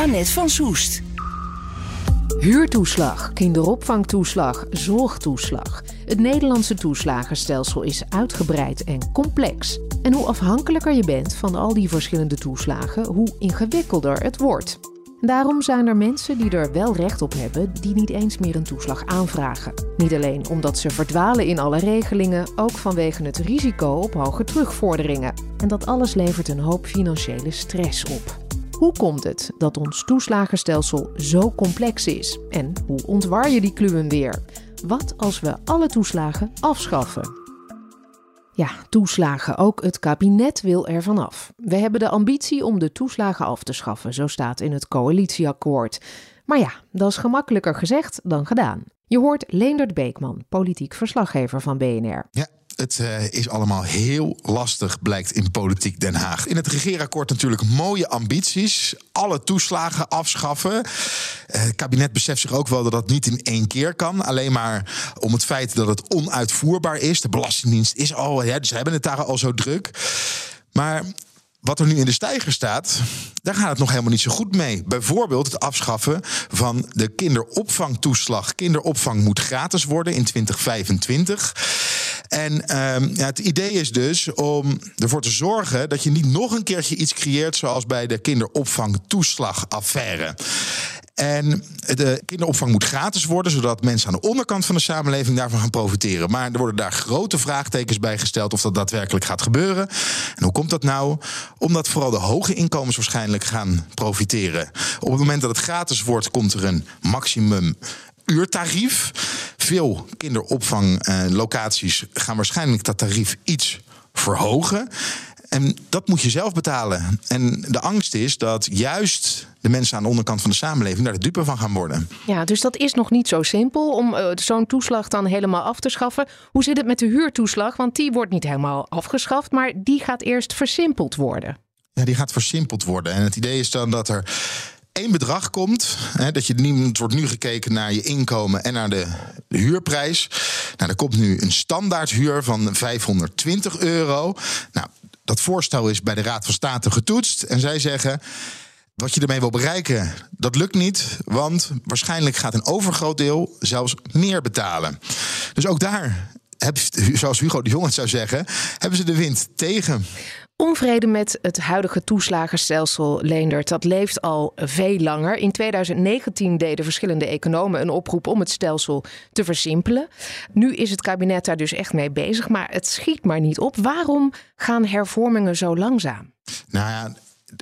Annette van Soest. Huurtoeslag, kinderopvangtoeslag, zorgtoeslag. Het Nederlandse toeslagenstelsel is uitgebreid en complex. En hoe afhankelijker je bent van al die verschillende toeslagen, hoe ingewikkelder het wordt. Daarom zijn er mensen die er wel recht op hebben, die niet eens meer een toeslag aanvragen. Niet alleen omdat ze verdwalen in alle regelingen, ook vanwege het risico op hoge terugvorderingen. En dat alles levert een hoop financiële stress op. Hoe komt het dat ons toeslagenstelsel zo complex is? En hoe ontwar je die kluwen weer? Wat als we alle toeslagen afschaffen? Ja, toeslagen. Ook het kabinet wil er vanaf. We hebben de ambitie om de toeslagen af te schaffen, zo staat in het coalitieakkoord. Maar ja, dat is gemakkelijker gezegd dan gedaan. Je hoort Leendert Beekman, politiek verslaggever van BNR. Ja, het uh, is allemaal heel lastig, blijkt in politiek Den Haag. In het regeerakkoord natuurlijk mooie ambities. Alle toeslagen afschaffen. Uh, het kabinet beseft zich ook wel dat dat niet in één keer kan. Alleen maar om het feit dat het onuitvoerbaar is. De Belastingdienst is al, ja, dus hebben het daar al zo druk. Maar wat er nu in de stijger staat, daar gaat het nog helemaal niet zo goed mee. Bijvoorbeeld het afschaffen van de kinderopvangtoeslag. Kinderopvang moet gratis worden in 2025. En uh, ja, het idee is dus om ervoor te zorgen dat je niet nog een keertje iets creëert zoals bij de kinderopvangtoeslagaffaire. En de kinderopvang moet gratis worden, zodat mensen aan de onderkant van de samenleving daarvan gaan profiteren. Maar er worden daar grote vraagtekens bij gesteld of dat daadwerkelijk gaat gebeuren. En hoe komt dat nou? Omdat vooral de hoge inkomens waarschijnlijk gaan profiteren. Op het moment dat het gratis wordt, komt er een maximum uurtarief. Veel kinderopvanglocaties gaan waarschijnlijk dat tarief iets verhogen. En dat moet je zelf betalen. En de angst is dat juist de mensen aan de onderkant van de samenleving daar de dupe van gaan worden. Ja, dus dat is nog niet zo simpel om uh, zo'n toeslag dan helemaal af te schaffen. Hoe zit het met de huurtoeslag? Want die wordt niet helemaal afgeschaft, maar die gaat eerst versimpeld worden. Ja, die gaat versimpeld worden. En het idee is dan dat er één bedrag komt. Hè, dat je niet wordt nu gekeken naar je inkomen en naar de, huurprijs. Nou, er komt nu een standaardhuur van 520 euro. Nou, dat voorstel is bij de Raad van State getoetst. En zij zeggen. Wat je ermee wil bereiken, dat lukt niet. Want waarschijnlijk gaat een overgroot deel zelfs meer betalen. Dus ook daar, zoals Hugo de Jong het zou zeggen, hebben ze de wind tegen. Onvrede met het huidige toeslagenstelsel, Leendert, dat leeft al veel langer. In 2019 deden verschillende economen een oproep om het stelsel te versimpelen. Nu is het kabinet daar dus echt mee bezig, maar het schiet maar niet op. Waarom gaan hervormingen zo langzaam? Nou ja,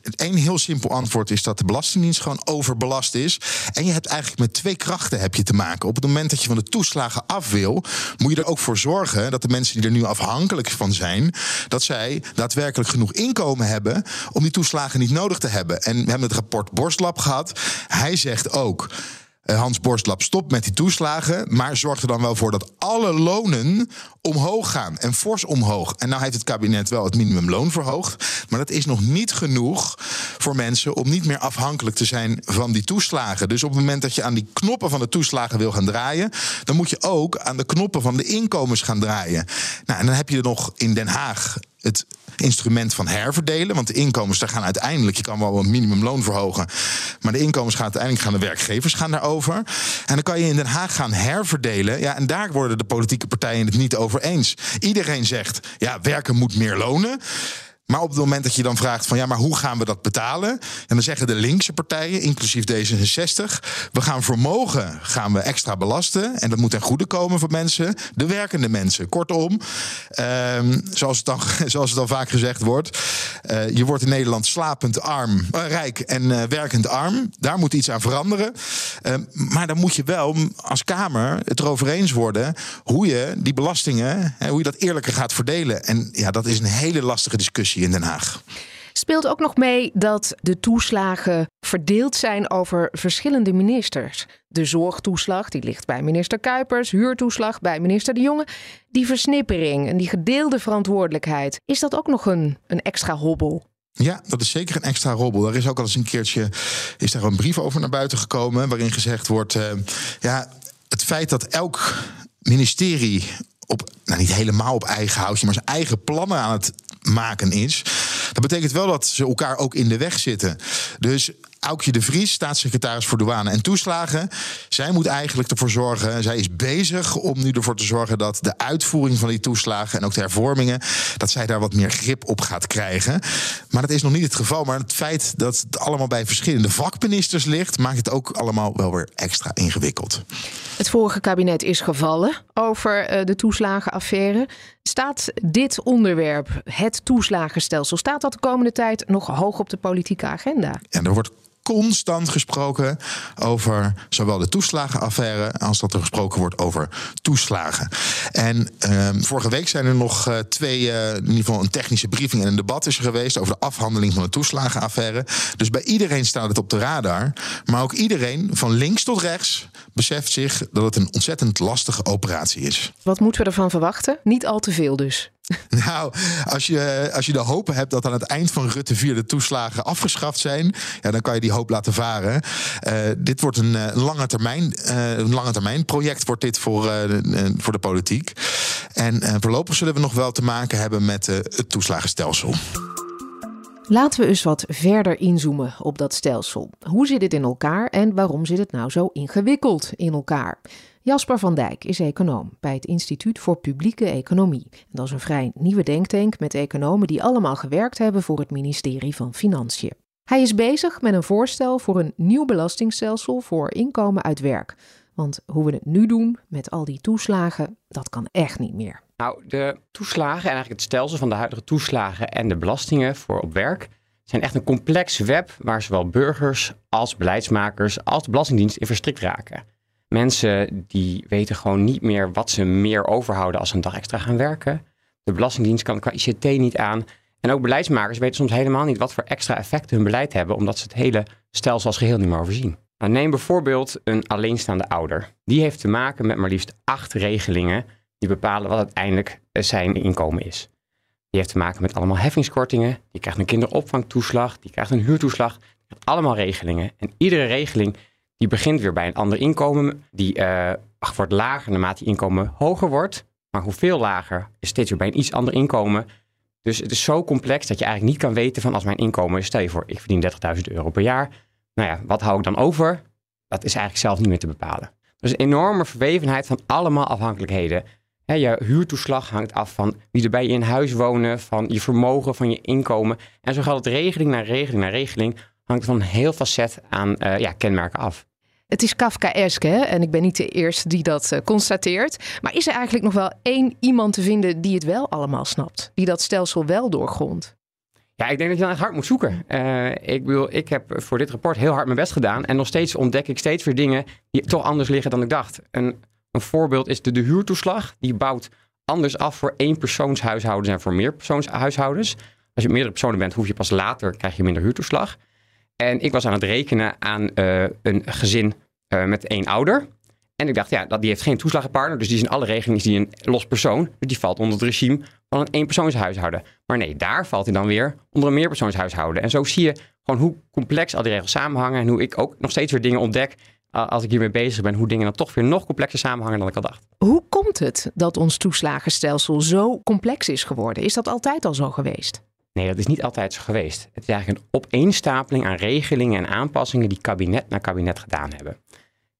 een heel simpel antwoord is dat de Belastingdienst gewoon overbelast is. En je hebt eigenlijk met twee krachten heb je te maken. Op het moment dat je van de toeslagen af wil, moet je er ook voor zorgen dat de mensen die er nu afhankelijk van zijn, dat zij daadwerkelijk genoeg inkomen hebben om die toeslagen niet nodig te hebben. En we hebben het rapport Borstlab gehad. Hij zegt ook. Eh, Hans Borstlap stopt met die toeslagen, maar zorgt er dan wel voor dat alle lonen omhoog gaan en fors omhoog. En nou heeft het kabinet wel het minimumloon verhoogd, maar dat is nog niet genoeg voor mensen om niet meer afhankelijk te zijn van die toeslagen. Dus op het moment dat je aan die knoppen van de toeslagen wil gaan draaien, dan moet je ook aan de knoppen van de inkomens gaan draaien. Nou, en dan heb je er nog in Den Haag het instrument van herverdelen. Want de inkomens, daar gaan uiteindelijk, je kan wel een minimumloon verhogen. Maar de inkomens gaan uiteindelijk gaan de werkgevers gaan daarover. En dan kan je in Den Haag gaan herverdelen. Ja, en daar worden de politieke partijen het niet over eens. Iedereen zegt, ja, werken moet meer lonen. Maar op het moment dat je dan vraagt van ja, maar hoe gaan we dat betalen? En dan zeggen de linkse partijen, inclusief D66, we gaan vermogen gaan we extra belasten. En dat moet ten goede komen voor mensen, de werkende mensen. Kortom, um, zoals, het dan, zoals het dan vaak gezegd wordt, uh, je wordt in Nederland slapend arm, uh, rijk en uh, werkend arm. Daar moet iets aan veranderen. Ehm, maar dan moet je wel als Kamer het erover eens worden hoe je die belastingen, hoe je dat eerlijker gaat verdelen. En ja, dat is een hele lastige discussie in Den Haag. Speelt ook nog mee dat de toeslagen verdeeld zijn over verschillende ministers. De zorgtoeslag die ligt bij minister Kuipers, huurtoeslag bij minister De Jonge. Die versnippering en die gedeelde verantwoordelijkheid, is dat ook nog een, een extra hobbel? Ja, dat is zeker een extra robbel. Er is ook al eens een keertje is daar een brief over naar buiten gekomen. waarin gezegd wordt: uh, ja, het feit dat elk ministerie op, nou niet helemaal op eigen houtje, maar zijn eigen plannen aan het maken is. Dat betekent wel dat ze elkaar ook in de weg zitten. Dus Aukje de Vries, staatssecretaris voor douane en toeslagen. Zij moet eigenlijk ervoor zorgen, zij is bezig om nu ervoor te zorgen dat de uitvoering van die toeslagen en ook de hervormingen, dat zij daar wat meer grip op gaat krijgen. Maar dat is nog niet het geval. Maar het feit dat het allemaal bij verschillende vakministers ligt, maakt het ook allemaal wel weer extra ingewikkeld. Het vorige kabinet is gevallen over eh, de toeslagenaffaire. Staat dit onderwerp, het toeslagenstelsel, staat dat de komende tijd nog hoog op de politieke agenda? En er wordt constant gesproken over zowel de toeslagenaffaire als dat er gesproken wordt over toeslagen. En ehm, vorige week zijn er nog uh, twee, uh, in ieder geval een technische briefing en een debat is er geweest over de afhandeling van de toeslagenaffaire. Dus bij iedereen staat het op de radar. Maar ook iedereen, van links tot rechts, beseft zich dat het een ontzettend lastige operatie is. Wat moeten we ervan verwachten? Niet al te veel dus. Nou, als je, als je de hoop hebt dat aan het eind van Rutte 4 de toeslagen afgeschaft zijn, ja, dan kan je die hoop laten varen. Uh, dit wordt een, een, lange termijn, uh, een lange termijn project wordt dit voor, voor de politiek. En voorlopig zullen we nog wel te maken hebben met het toeslagenstelsel. Laten we eens wat verder inzoomen op dat stelsel. Hoe zit het in elkaar en waarom zit het nou zo ingewikkeld in elkaar? Jasper van Dijk is econoom bij het Instituut voor Publieke Economie. Dat is een vrij nieuwe denktank met economen die allemaal gewerkt hebben voor het ministerie van Financiën. Hij is bezig met een voorstel voor een nieuw belastingstelsel voor inkomen uit werk. Want hoe we het nu doen met al die toeslagen, dat kan echt niet meer. Nou, de toeslagen en eigenlijk het stelsel van de huidige toeslagen en de belastingen voor op werk zijn echt een complex web waar zowel burgers als beleidsmakers als de Belastingdienst in verstrikt raken. Mensen die weten gewoon niet meer wat ze meer overhouden als ze een dag extra gaan werken. De Belastingdienst kan qua ICT niet aan. En ook beleidsmakers weten soms helemaal niet wat voor extra effecten hun beleid hebben, omdat ze het hele stelsel als geheel niet meer overzien. Nou, neem bijvoorbeeld een alleenstaande ouder. Die heeft te maken met maar liefst acht regelingen die bepalen wat uiteindelijk zijn inkomen is. Die heeft te maken met allemaal heffingskortingen. Die krijgt een kinderopvangtoeslag, die krijgt een huurtoeslag. Allemaal regelingen. En iedere regeling die begint weer bij een ander inkomen. Die uh, wordt lager naarmate die inkomen hoger wordt. Maar hoeveel lager is steeds weer bij een iets ander inkomen. Dus het is zo complex dat je eigenlijk niet kan weten van als mijn inkomen stel je voor, ik verdien 30.000 euro per jaar. Nou ja, wat hou ik dan over? Dat is eigenlijk zelf niet meer te bepalen. Dus een enorme verwevenheid van allemaal afhankelijkheden. je huurtoeslag hangt af van wie er bij je in huis wonen, van je vermogen, van je inkomen. En zo gaat het regeling naar regeling naar regeling, hangt van een heel facet aan uh, ja, kenmerken af. Het is Kafkaesk, hè? En ik ben niet de eerste die dat uh, constateert. Maar is er eigenlijk nog wel één iemand te vinden die het wel allemaal snapt? Die dat stelsel wel doorgrondt? Ja, ik denk dat je dan echt hard moet zoeken. Uh, ik bedoel, ik heb voor dit rapport heel hard mijn best gedaan. En nog steeds ontdek ik steeds weer dingen die toch anders liggen dan ik dacht. Een, een voorbeeld is de, huurtoeslag. Die bouwt anders af voor één persoonshuishoudens en voor meer persoonshuishoudens. Als je meerdere personen bent, hoef je pas later, krijg je minder huurtoeslag. En ik was aan het rekenen aan uh, een gezin uh, met één ouder. En ik dacht, ja, die heeft geen toeslagenpartner. Dus die is in alle regelingen die een los persoon. Dus die valt onder het regime van een eenpersoonshuishouden. Maar nee, daar valt hij dan weer onder een meerpersoonshuishouden. En zo zie je gewoon hoe complex al die regels samenhangen. En hoe ik ook nog steeds weer dingen ontdek als ik hiermee bezig ben, hoe dingen dan toch weer nog complexer samenhangen dan ik al dacht. Hoe komt het dat ons toeslagenstelsel zo complex is geworden? Is dat altijd al zo geweest? Nee, dat is niet altijd zo geweest. Het is eigenlijk een opeenstapeling aan regelingen en aanpassingen die kabinet na kabinet gedaan hebben.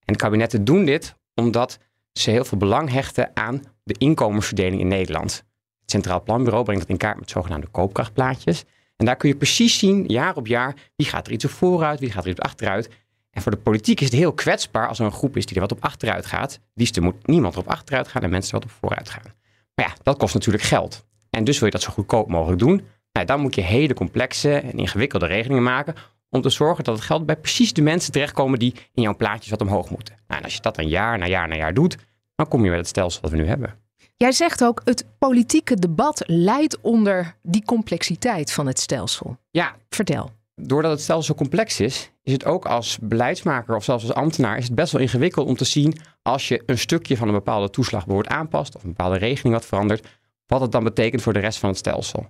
En kabinetten doen dit omdat ze heel veel belang hechten aan de inkomensverdeling in Nederland. Het Centraal Planbureau brengt dat in kaart met zogenaamde koopkrachtplaatjes. En daar kun je precies zien, jaar op jaar, wie gaat er iets op vooruit, wie gaat er iets op achteruit. En voor de politiek is het heel kwetsbaar als er een groep is die er wat op achteruit gaat. Liefst moet niemand er op achteruit gaan en mensen er wat op vooruit gaan. Maar ja, dat kost natuurlijk geld. En dus wil je dat zo goedkoop mogelijk doen. Nou, dan moet je hele complexe en ingewikkelde regelingen maken om te zorgen dat het geld bij precies de mensen terechtkomen die in jouw plaatjes wat omhoog moeten. Nou, en als je dat dan jaar na jaar na jaar doet, dan kom je met het stelsel dat we nu hebben. Jij zegt ook, het politieke debat leidt onder die complexiteit van het stelsel. Ja, Vertel. doordat het stelsel zo complex is, is het ook als beleidsmaker of zelfs als ambtenaar is het best wel ingewikkeld om te zien als je een stukje van een bepaalde toeslag bijvoorbeeld aanpast of een bepaalde regeling wat verandert, wat het dan betekent voor de rest van het stelsel.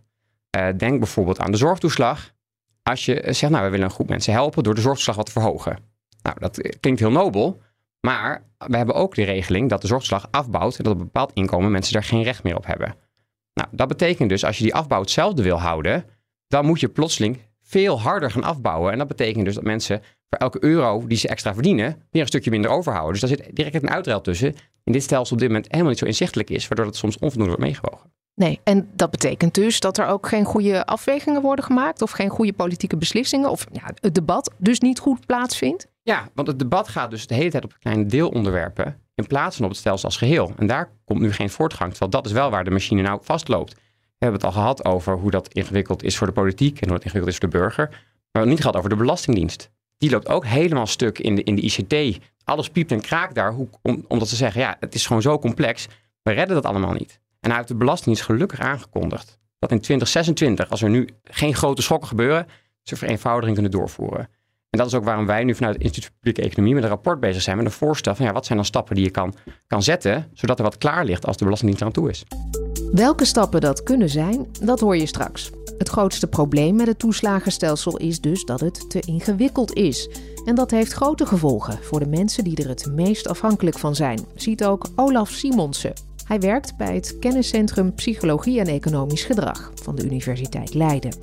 Eh, denk bijvoorbeeld aan de zorgtoeslag. Als je zegt, nou, we willen een groep mensen helpen door de zorgtoeslag wat te verhogen. Nou, dat klinkt heel nobel, maar we hebben ook de regeling dat de zorgtoeslag afbouwt en dat op een bepaald inkomen mensen daar geen recht meer op hebben. Nou, dat betekent dus als je die afbouw hetzelfde wil houden, dan moet je plotseling veel harder gaan afbouwen. En dat betekent dus dat mensen voor elke euro die ze extra verdienen, weer een stukje minder overhouden. Dus daar zit direct een uitruil tussen. In dit stelsel op dit moment helemaal niet zo inzichtelijk is, waardoor het soms onvoldoende wordt meegewogen. Nee, en dat betekent dus dat er ook geen goede afwegingen worden gemaakt of geen goede politieke beslissingen of ja, het debat dus niet goed plaatsvindt. Ja, want het debat gaat dus de hele tijd op kleine deelonderwerpen in plaats van op het stelsel als geheel. En daar komt nu geen voortgang, terwijl dat is wel waar de machine nou vastloopt. We hebben het al gehad over hoe dat ingewikkeld is voor de politiek en hoe het ingewikkeld is voor de burger. Maar we hebben niet gehad over de Belastingdienst. Die loopt ook helemaal stuk in de, in de ICT. Alles piept en kraakt daar, omdat ze zeggen, ja, het is gewoon zo complex. We redden dat allemaal niet. En hij heeft de Belastingdienst gelukkig aangekondigd dat in 2026, als er nu geen grote schokken gebeuren, ze vereenvoudiging kunnen doorvoeren. En dat is ook waarom wij nu vanuit het Instituut Publieke Economie met een rapport bezig zijn met een voorstel van ja, wat zijn dan stappen die je kan, kan zetten, zodat er wat klaar ligt als de Belastingdienst eraan toe is. Welke stappen dat kunnen zijn, dat hoor je straks. Het grootste probleem met het toeslagenstelsel is dus dat het te ingewikkeld is. En dat heeft grote gevolgen voor de mensen die er het meest afhankelijk van zijn, ziet ook Olaf Simonsen. Hij werkt bij het kenniscentrum Psychologie en Economisch Gedrag van de Universiteit Leiden.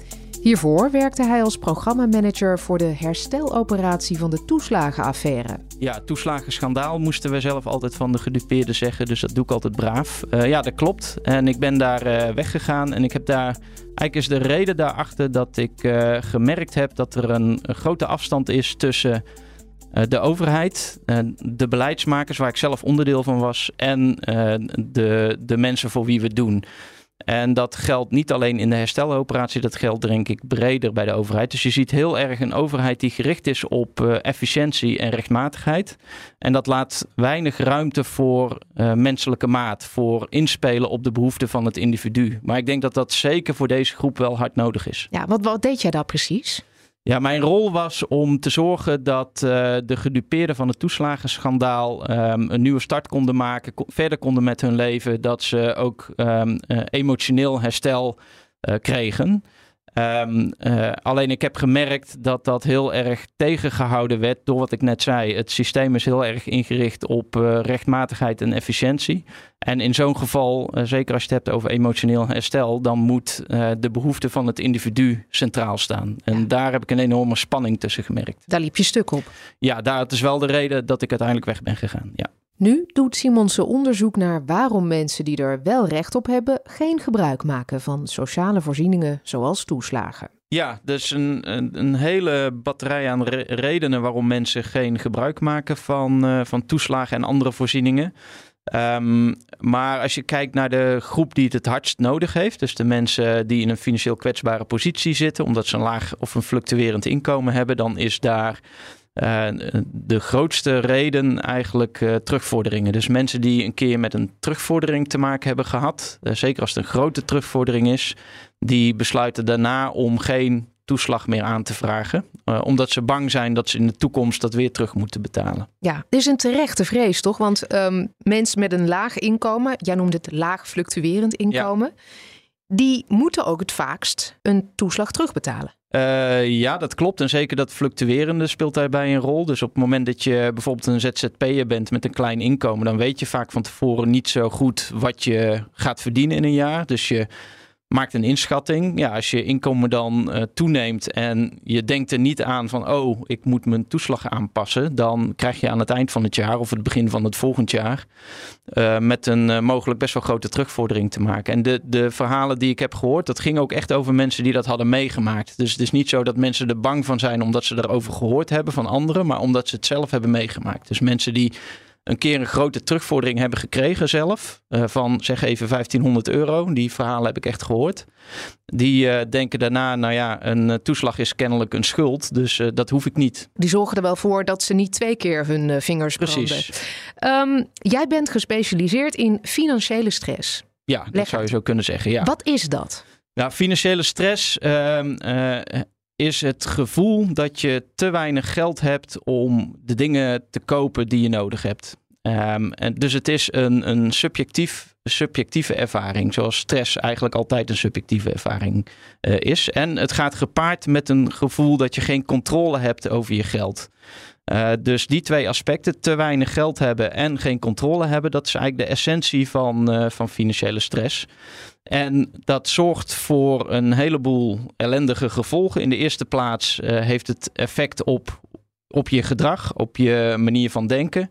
Hiervoor werkte hij als programmamanager voor de hersteloperatie van de toeslagenaffaire. Ja, toeslagenschandaal moesten we zelf altijd van de gedupeerden zeggen. Dus dat doe ik altijd braaf. Uh, ja, dat klopt. En ik ben daar uh, weggegaan. En ik heb daar. Eigenlijk is de reden daarachter dat ik uh, gemerkt heb dat er een grote afstand is tussen de overheid, de beleidsmakers, waar ik zelf onderdeel van was, en de, de mensen voor wie we het doen. En dat geldt niet alleen in de hersteloperatie, dat geldt denk ik breder bij de overheid. Dus je ziet heel erg een overheid die gericht is op efficiëntie en rechtmatigheid. En dat laat weinig ruimte voor menselijke maat, voor inspelen op de behoeften van het individu. Maar ik denk dat dat zeker voor deze groep wel hard nodig is. Ja, wat, wat deed jij daar precies? Ja, mijn rol was om te zorgen dat uh, de gedupeerden van het toeslagenschandaal um, een nieuwe start konden maken, verder konden met hun leven, dat ze ook um, uh, emotioneel herstel uh, kregen. Um, uh, alleen ik heb gemerkt dat dat heel erg tegengehouden werd door wat ik net zei. Het systeem is heel erg ingericht op uh, rechtmatigheid en efficiëntie. En in zo'n geval, uh, zeker als je het hebt over emotioneel herstel, dan moet de behoefte van het individu centraal staan. En ja. daar heb ik een enorme spanning tussen gemerkt. Daar liep je stuk op. Ja, dat is wel de reden dat ik uiteindelijk weg ben gegaan. Ja. Nu doet Simonsen onderzoek naar waarom mensen die er wel recht op hebben, geen gebruik maken van sociale voorzieningen zoals toeslagen. Ja, dus een, een, een hele batterij aan re redenen waarom mensen geen gebruik maken van, uh, van toeslagen en andere voorzieningen. Um, maar als je kijkt naar de groep die het het hardst nodig heeft, dus de mensen die in een financieel kwetsbare positie zitten, omdat ze een laag of een fluctuerend inkomen hebben, dan is daar uh, de grootste reden eigenlijk uh, terugvorderingen. Dus mensen die een keer met een terugvordering te maken hebben gehad, uh, zeker als het een grote terugvordering is, die besluiten daarna om geen toeslag meer aan te vragen. omdat ze bang zijn dat ze in de toekomst dat weer terug moeten betalen. Ja, dit is een terechte vrees toch? Want um, mensen met een laag inkomen, jij noemt het laag fluctuerend inkomen, ja. Die moeten ook het vaakst een toeslag terugbetalen. Uh, ja, dat klopt. En zeker dat fluctuerende speelt daarbij een rol. Dus op het moment dat je bijvoorbeeld een ZZP'er bent met een klein inkomen, dan weet je vaak van tevoren niet zo goed wat je gaat verdienen in een jaar. Dus je maakt een inschatting. Ja, als je inkomen dan uh, toeneemt en je denkt er niet aan van, oh, ik moet mijn toeslag aanpassen, dan krijg je aan het eind van het jaar of het begin van het volgend jaar uh, met een uh, mogelijk best wel grote terugvordering te maken. En de, de verhalen die ik heb gehoord, dat ging ook echt over mensen die dat hadden meegemaakt. Dus het is niet zo dat mensen er bang van zijn omdat ze erover gehoord hebben van anderen, maar omdat ze het zelf hebben meegemaakt. Dus mensen die een keer een grote terugvordering hebben gekregen zelf. Uh, van zeg even 1500 euro. Die verhalen heb ik echt gehoord. Die uh, denken daarna, nou ja, een toeslag is kennelijk een schuld. Dus dat hoef ik niet. Die zorgen er wel voor dat ze niet twee keer hun vingers Precies. branden. Um, jij bent gespecialiseerd in financiële stress. Ja, dat zou je zo kunnen zeggen. Ja. Wat is dat? Nou, financiële stress uh, is het gevoel dat je te weinig geld hebt om de dingen te kopen die je nodig hebt. Um, en dus het is een, een subjectief, subjectieve ervaring, zoals stress eigenlijk altijd een subjectieve ervaring uh, is. En het gaat gepaard met een gevoel dat je geen controle hebt over je geld. Uh, dus die twee aspecten, te weinig geld hebben en geen controle hebben, dat is eigenlijk de essentie van, uh, van financiële stress. En dat zorgt voor een heleboel ellendige gevolgen. In de eerste plaats uh, heeft het effect op op je gedrag, op je manier van denken.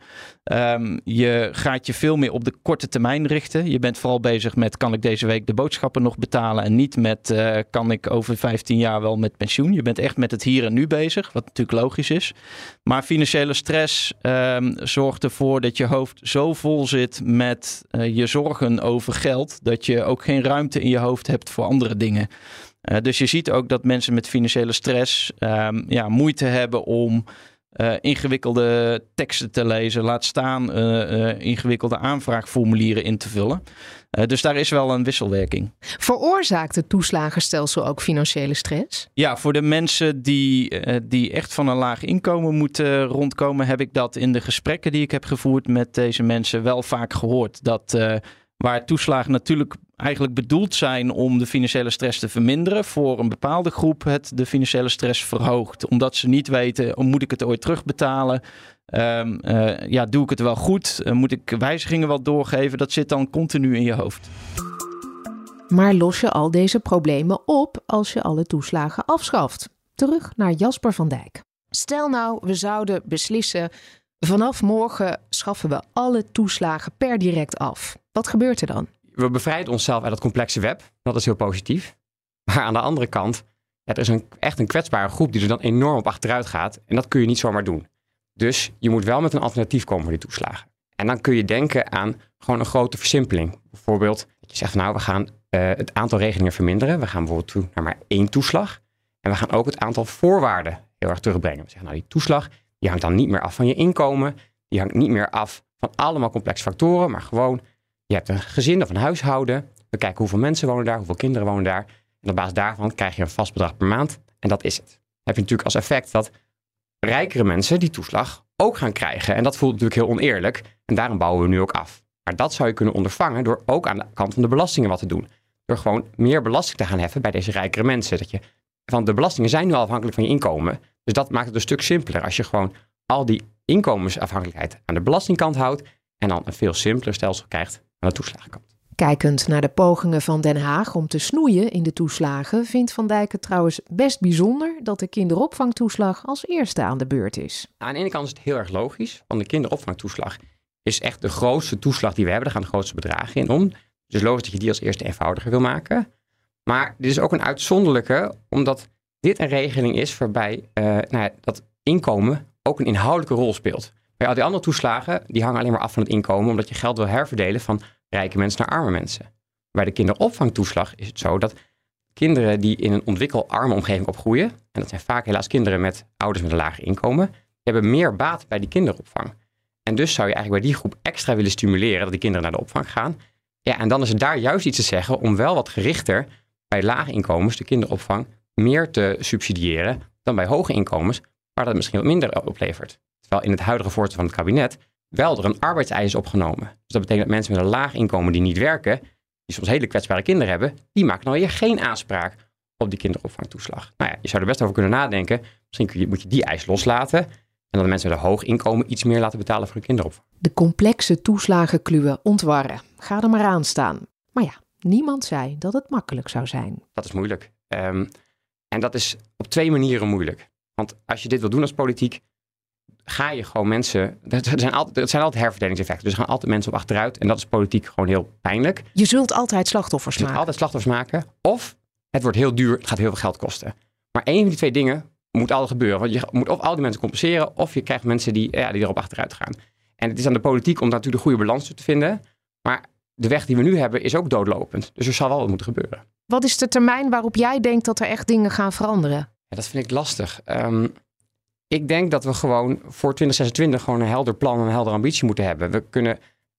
Um, je gaat je veel meer op de korte termijn richten. Je bent vooral bezig met kan ik deze week de boodschappen nog betalen en niet met uh, kan ik over 15 jaar wel met pensioen. Je bent echt met het hier en nu bezig, wat natuurlijk logisch is. Maar financiële stress um, zorgt ervoor dat je hoofd zo vol zit met uh, je zorgen over geld dat je ook geen ruimte in je hoofd hebt voor andere dingen. Uh, dus je ziet ook dat mensen met financiële stress um, ja, moeite hebben om uh, ingewikkelde teksten te lezen, laat staan uh, uh, ingewikkelde aanvraagformulieren in te vullen. dus daar is wel een wisselwerking. Veroorzaakt het toeslagenstelsel ook financiële stress? Ja, voor de mensen die, die echt van een laag inkomen moeten rondkomen, heb ik dat in de gesprekken die ik heb gevoerd met deze mensen wel vaak gehoord. Dat waar toeslagen natuurlijk eigenlijk bedoeld zijn om de financiële stress te verminderen. Voor een bepaalde groep het de financiële stress verhoogt. Omdat ze niet weten, oh, moet ik het ooit terugbetalen? Um, uh, ja, doe ik het wel goed? Uh, moet ik wijzigingen wel doorgeven? Dat zit dan continu in je hoofd. Maar los je al deze problemen op als je alle toeslagen afschaft? Terug naar Jasper van Dijk. Stel nou, we zouden beslissen... vanaf morgen schaffen we alle toeslagen per direct af. Wat gebeurt er dan? we bevrijden onszelf uit dat complexe web. Dat is heel positief. Maar aan de andere kant, er is een, echt een kwetsbare groep die er dan enorm op achteruit gaat. En dat kun je niet zomaar doen. Dus je moet wel met een alternatief komen voor die toeslagen. En dan kun je denken aan gewoon een grote versimpeling. Bijvoorbeeld je zegt, nou, we gaan uh, het aantal regelingen verminderen. We gaan bijvoorbeeld toe naar maar één toeslag. En we gaan ook het aantal voorwaarden heel erg terugbrengen. We zeggen, nou, die toeslag die hangt dan niet meer af van je inkomen. Die hangt niet meer af van allemaal complexe factoren, maar gewoon je hebt een gezin of een huishouden. We kijken hoeveel mensen wonen daar, hoeveel kinderen wonen daar. En op basis daarvan krijg je een vast bedrag per maand. En dat is het. Heb je natuurlijk als effect dat rijkere mensen die toeslag ook gaan krijgen. En dat voelt natuurlijk heel oneerlijk. En daarom bouwen we nu ook af. Maar dat zou je kunnen ondervangen door ook aan de kant van de belastingen wat te doen. Door gewoon meer belasting te gaan heffen bij deze rijkere mensen. Dat je, van de belastingen zijn nu al afhankelijk van je inkomen. Dus dat maakt het een stuk simpeler. Als je gewoon al die inkomensafhankelijkheid aan de belastingkant houdt. En dan een veel simpeler stelsel krijgt aan de toeslagenkant. Kijkend naar de pogingen van Den Haag om te snoeien in de toeslagen, vindt Van Dijk het trouwens best bijzonder dat de kinderopvangtoeslag als eerste aan de beurt is. Aan de ene kant is het heel erg logisch, want de kinderopvangtoeslag is echt de grootste toeslag die we hebben. Daar gaan de grootste bedragen in om. Dus logisch dat je die als eerste eenvoudiger wil maken. Maar dit is ook een uitzonderlijke, omdat dit een regeling is waarbij uh, nou ja, dat inkomen ook een inhoudelijke rol speelt. Bij al die andere toeslagen, die hangen alleen maar af van het inkomen, omdat je geld wil herverdelen van rijke mensen naar arme mensen. Bij de kinderopvangtoeslag is het zo dat kinderen die in een ontwikkelarme omgeving opgroeien, en dat zijn vaak helaas kinderen met ouders met een lager inkomen, hebben meer baat bij die kinderopvang. En dus zou je eigenlijk bij die groep extra willen stimuleren dat die kinderen naar de opvang gaan. Ja, en dan is het daar juist iets te zeggen om wel wat gerichter bij lage inkomens de kinderopvang meer te subsidiëren dan bij hoge inkomens, waar dat misschien wat minder oplevert. Terwijl in het huidige voorstel van het kabinet wel er een arbeidseis is opgenomen. Dus dat betekent dat mensen met een laag inkomen die niet werken, die soms hele kwetsbare kinderen hebben, die maken nou weer geen aanspraak op die kinderopvangtoeslag. Nou ja, je zou er best over kunnen nadenken. Misschien je, moet je die eis loslaten. En dan de mensen met een hoog inkomen iets meer laten betalen voor hun kinderopvang. De complexe toeslagenkluwen ontwarren. Ga er maar aan staan. Maar ja, niemand zei dat het makkelijk zou zijn. Dat is moeilijk. Um, en dat is op twee manieren moeilijk. Want als je dit wil doen als politiek, ga je gewoon mensen. Het zijn altijd, het zijn altijd herverdelingseffecten. Dus er gaan altijd mensen op achteruit. En dat is politiek gewoon heel pijnlijk. Je zult altijd slachtoffers je maken. altijd slachtoffers maken. Of het wordt heel duur, het gaat heel veel geld kosten. Maar één van die twee dingen moet altijd gebeuren. Want je moet of al die mensen compenseren, of je krijgt mensen die, ja, die erop achteruit gaan. En het is aan de politiek om natuurlijk de goede balans te vinden. Maar de weg die we nu hebben is ook doodlopend. Dus er zal wel wat moeten gebeuren. Wat is de termijn waarop jij denkt dat er echt dingen gaan veranderen? Ja, dat vind ik lastig. Um, ik denk dat we gewoon voor 2026 gewoon een helder plan en een heldere ambitie moeten hebben. We kunnen,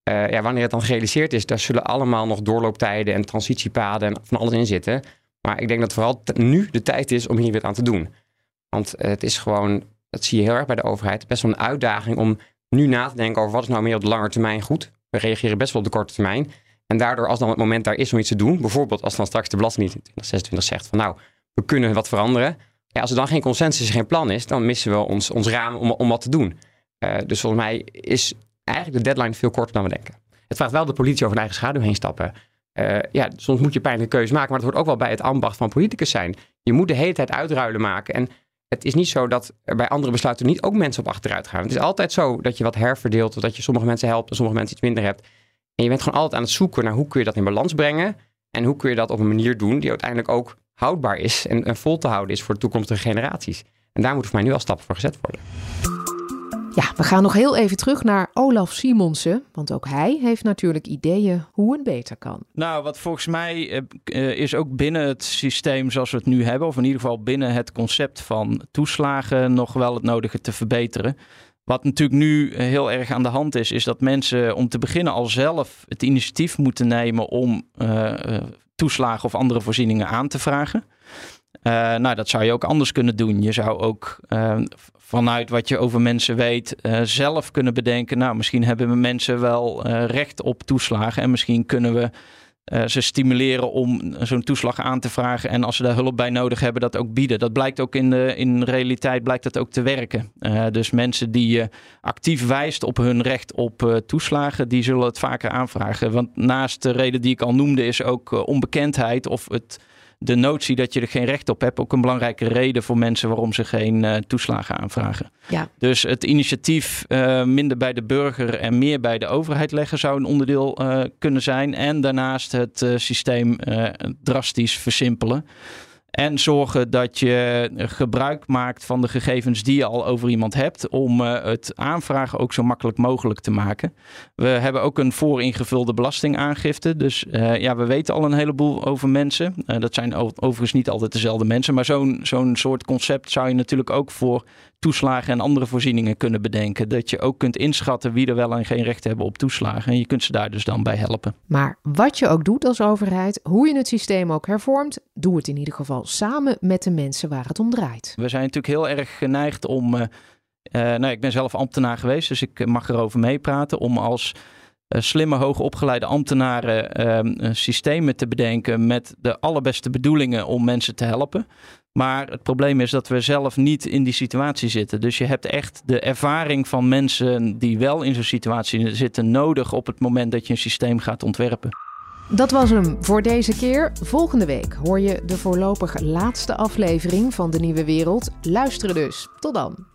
uh, ja, wanneer het dan gerealiseerd is, daar zullen allemaal nog doorlooptijden en transitiepaden en van alles in zitten. Maar ik denk dat vooral nu de tijd is om hier weer aan te doen. Want het is gewoon, dat zie je heel erg bij de overheid, best wel een uitdaging om nu na te denken over wat is nou meer op de lange termijn goed. We reageren best wel op de korte termijn. En daardoor, als dan het moment daar is om iets te doen, bijvoorbeeld als dan straks de Belastingdienst in 2026 zegt van nou, we kunnen wat veranderen. Ja, als er dan geen consensus, geen plan is, dan missen we ons, ons raam om, om wat te doen. Uh, dus volgens mij is eigenlijk de deadline veel korter dan we denken. Het vraagt wel de politie over een eigen schaduw heen stappen. Uh, ja, soms moet je pijnlijke keuze maken, maar het hoort ook wel bij het ambacht van politicus zijn. Je moet de hele tijd uitruilen maken. En het is niet zo dat er bij andere besluiten niet ook mensen op achteruit gaan. Het is altijd zo dat je wat herverdeelt, of dat je sommige mensen helpt en sommige mensen iets minder hebt. En je bent gewoon altijd aan het zoeken naar hoe kun je dat in balans brengen. En hoe kun je dat op een manier doen die uiteindelijk ook houdbaar is en, en vol te houden is voor de toekomstige generaties. En daar moet voor mij nu al stappen voor gezet worden. Ja, we gaan nog heel even terug naar Olaf Simonsen. Want ook hij heeft natuurlijk ideeën hoe het beter kan. Nou, wat volgens mij eh, eh, is ook binnen het systeem zoals we het nu hebben, of in ieder geval binnen het concept van toeslagen, nog wel het nodige te verbeteren. Wat natuurlijk nu heel erg aan de hand is, is dat mensen om te beginnen al zelf het initiatief moeten nemen om uh, toeslagen of andere voorzieningen aan te vragen. Uh, nou, dat zou je ook anders kunnen doen. Je zou ook uh, vanuit wat je over mensen weet uh, zelf kunnen bedenken. Nou, misschien hebben mensen wel recht op toeslagen en misschien kunnen we ze stimuleren om zo'n toeslag aan te vragen. En als ze daar hulp bij nodig hebben, dat ook bieden. Dat blijkt ook in de in realiteit blijkt dat ook te werken. Dus mensen die je actief wijst op hun recht op toeslagen, die zullen het vaker aanvragen. Want naast de reden die ik al noemde, is ook onbekendheid of het de notie dat je er geen recht op hebt ook een belangrijke reden voor mensen waarom ze geen uh, toeslagen aanvragen. Ja. Dus het initiatief uh, minder bij de burger en meer bij de overheid leggen zou een onderdeel uh, kunnen zijn. En daarnaast het systeem drastisch versimpelen. En zorgen dat je gebruik maakt van de gegevens die je al over iemand hebt. Om uh, het aanvragen ook zo makkelijk mogelijk te maken. We hebben ook een vooringevulde belastingaangifte. Dus uh, ja, we weten al een heleboel over mensen. Uh, dat zijn overigens niet altijd dezelfde mensen. Maar zo'n zo'n soort concept zou je natuurlijk ook voor toeslagen en andere voorzieningen kunnen bedenken. Dat je ook kunt inschatten wie er wel en geen recht hebben op toeslagen. En je kunt ze daar dus dan bij helpen. Maar wat je ook doet als overheid, hoe je het systeem ook hervormt, doe het in ieder geval samen met de mensen waar het om draait. We zijn natuurlijk heel erg geneigd om. Uh, uh, nou, ik ben zelf ambtenaar geweest, dus ik mag erover meepraten. Om als uh, slimme, hoogopgeleide ambtenaren ehm, systemen te bedenken met de allerbeste bedoelingen om mensen te helpen. Maar het probleem is dat we zelf niet in die situatie zitten. Dus je hebt echt de ervaring van mensen die wel in zo'n situatie zitten nodig op het moment dat je een systeem gaat ontwerpen. Dat was hem voor deze keer. Volgende week hoor je de voorlopig laatste aflevering van De Nieuwe Wereld. Luisteren dus. Tot dan.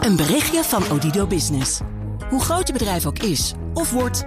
Een berichtje van Odido Business. Hoe groot je bedrijf ook is of wordt,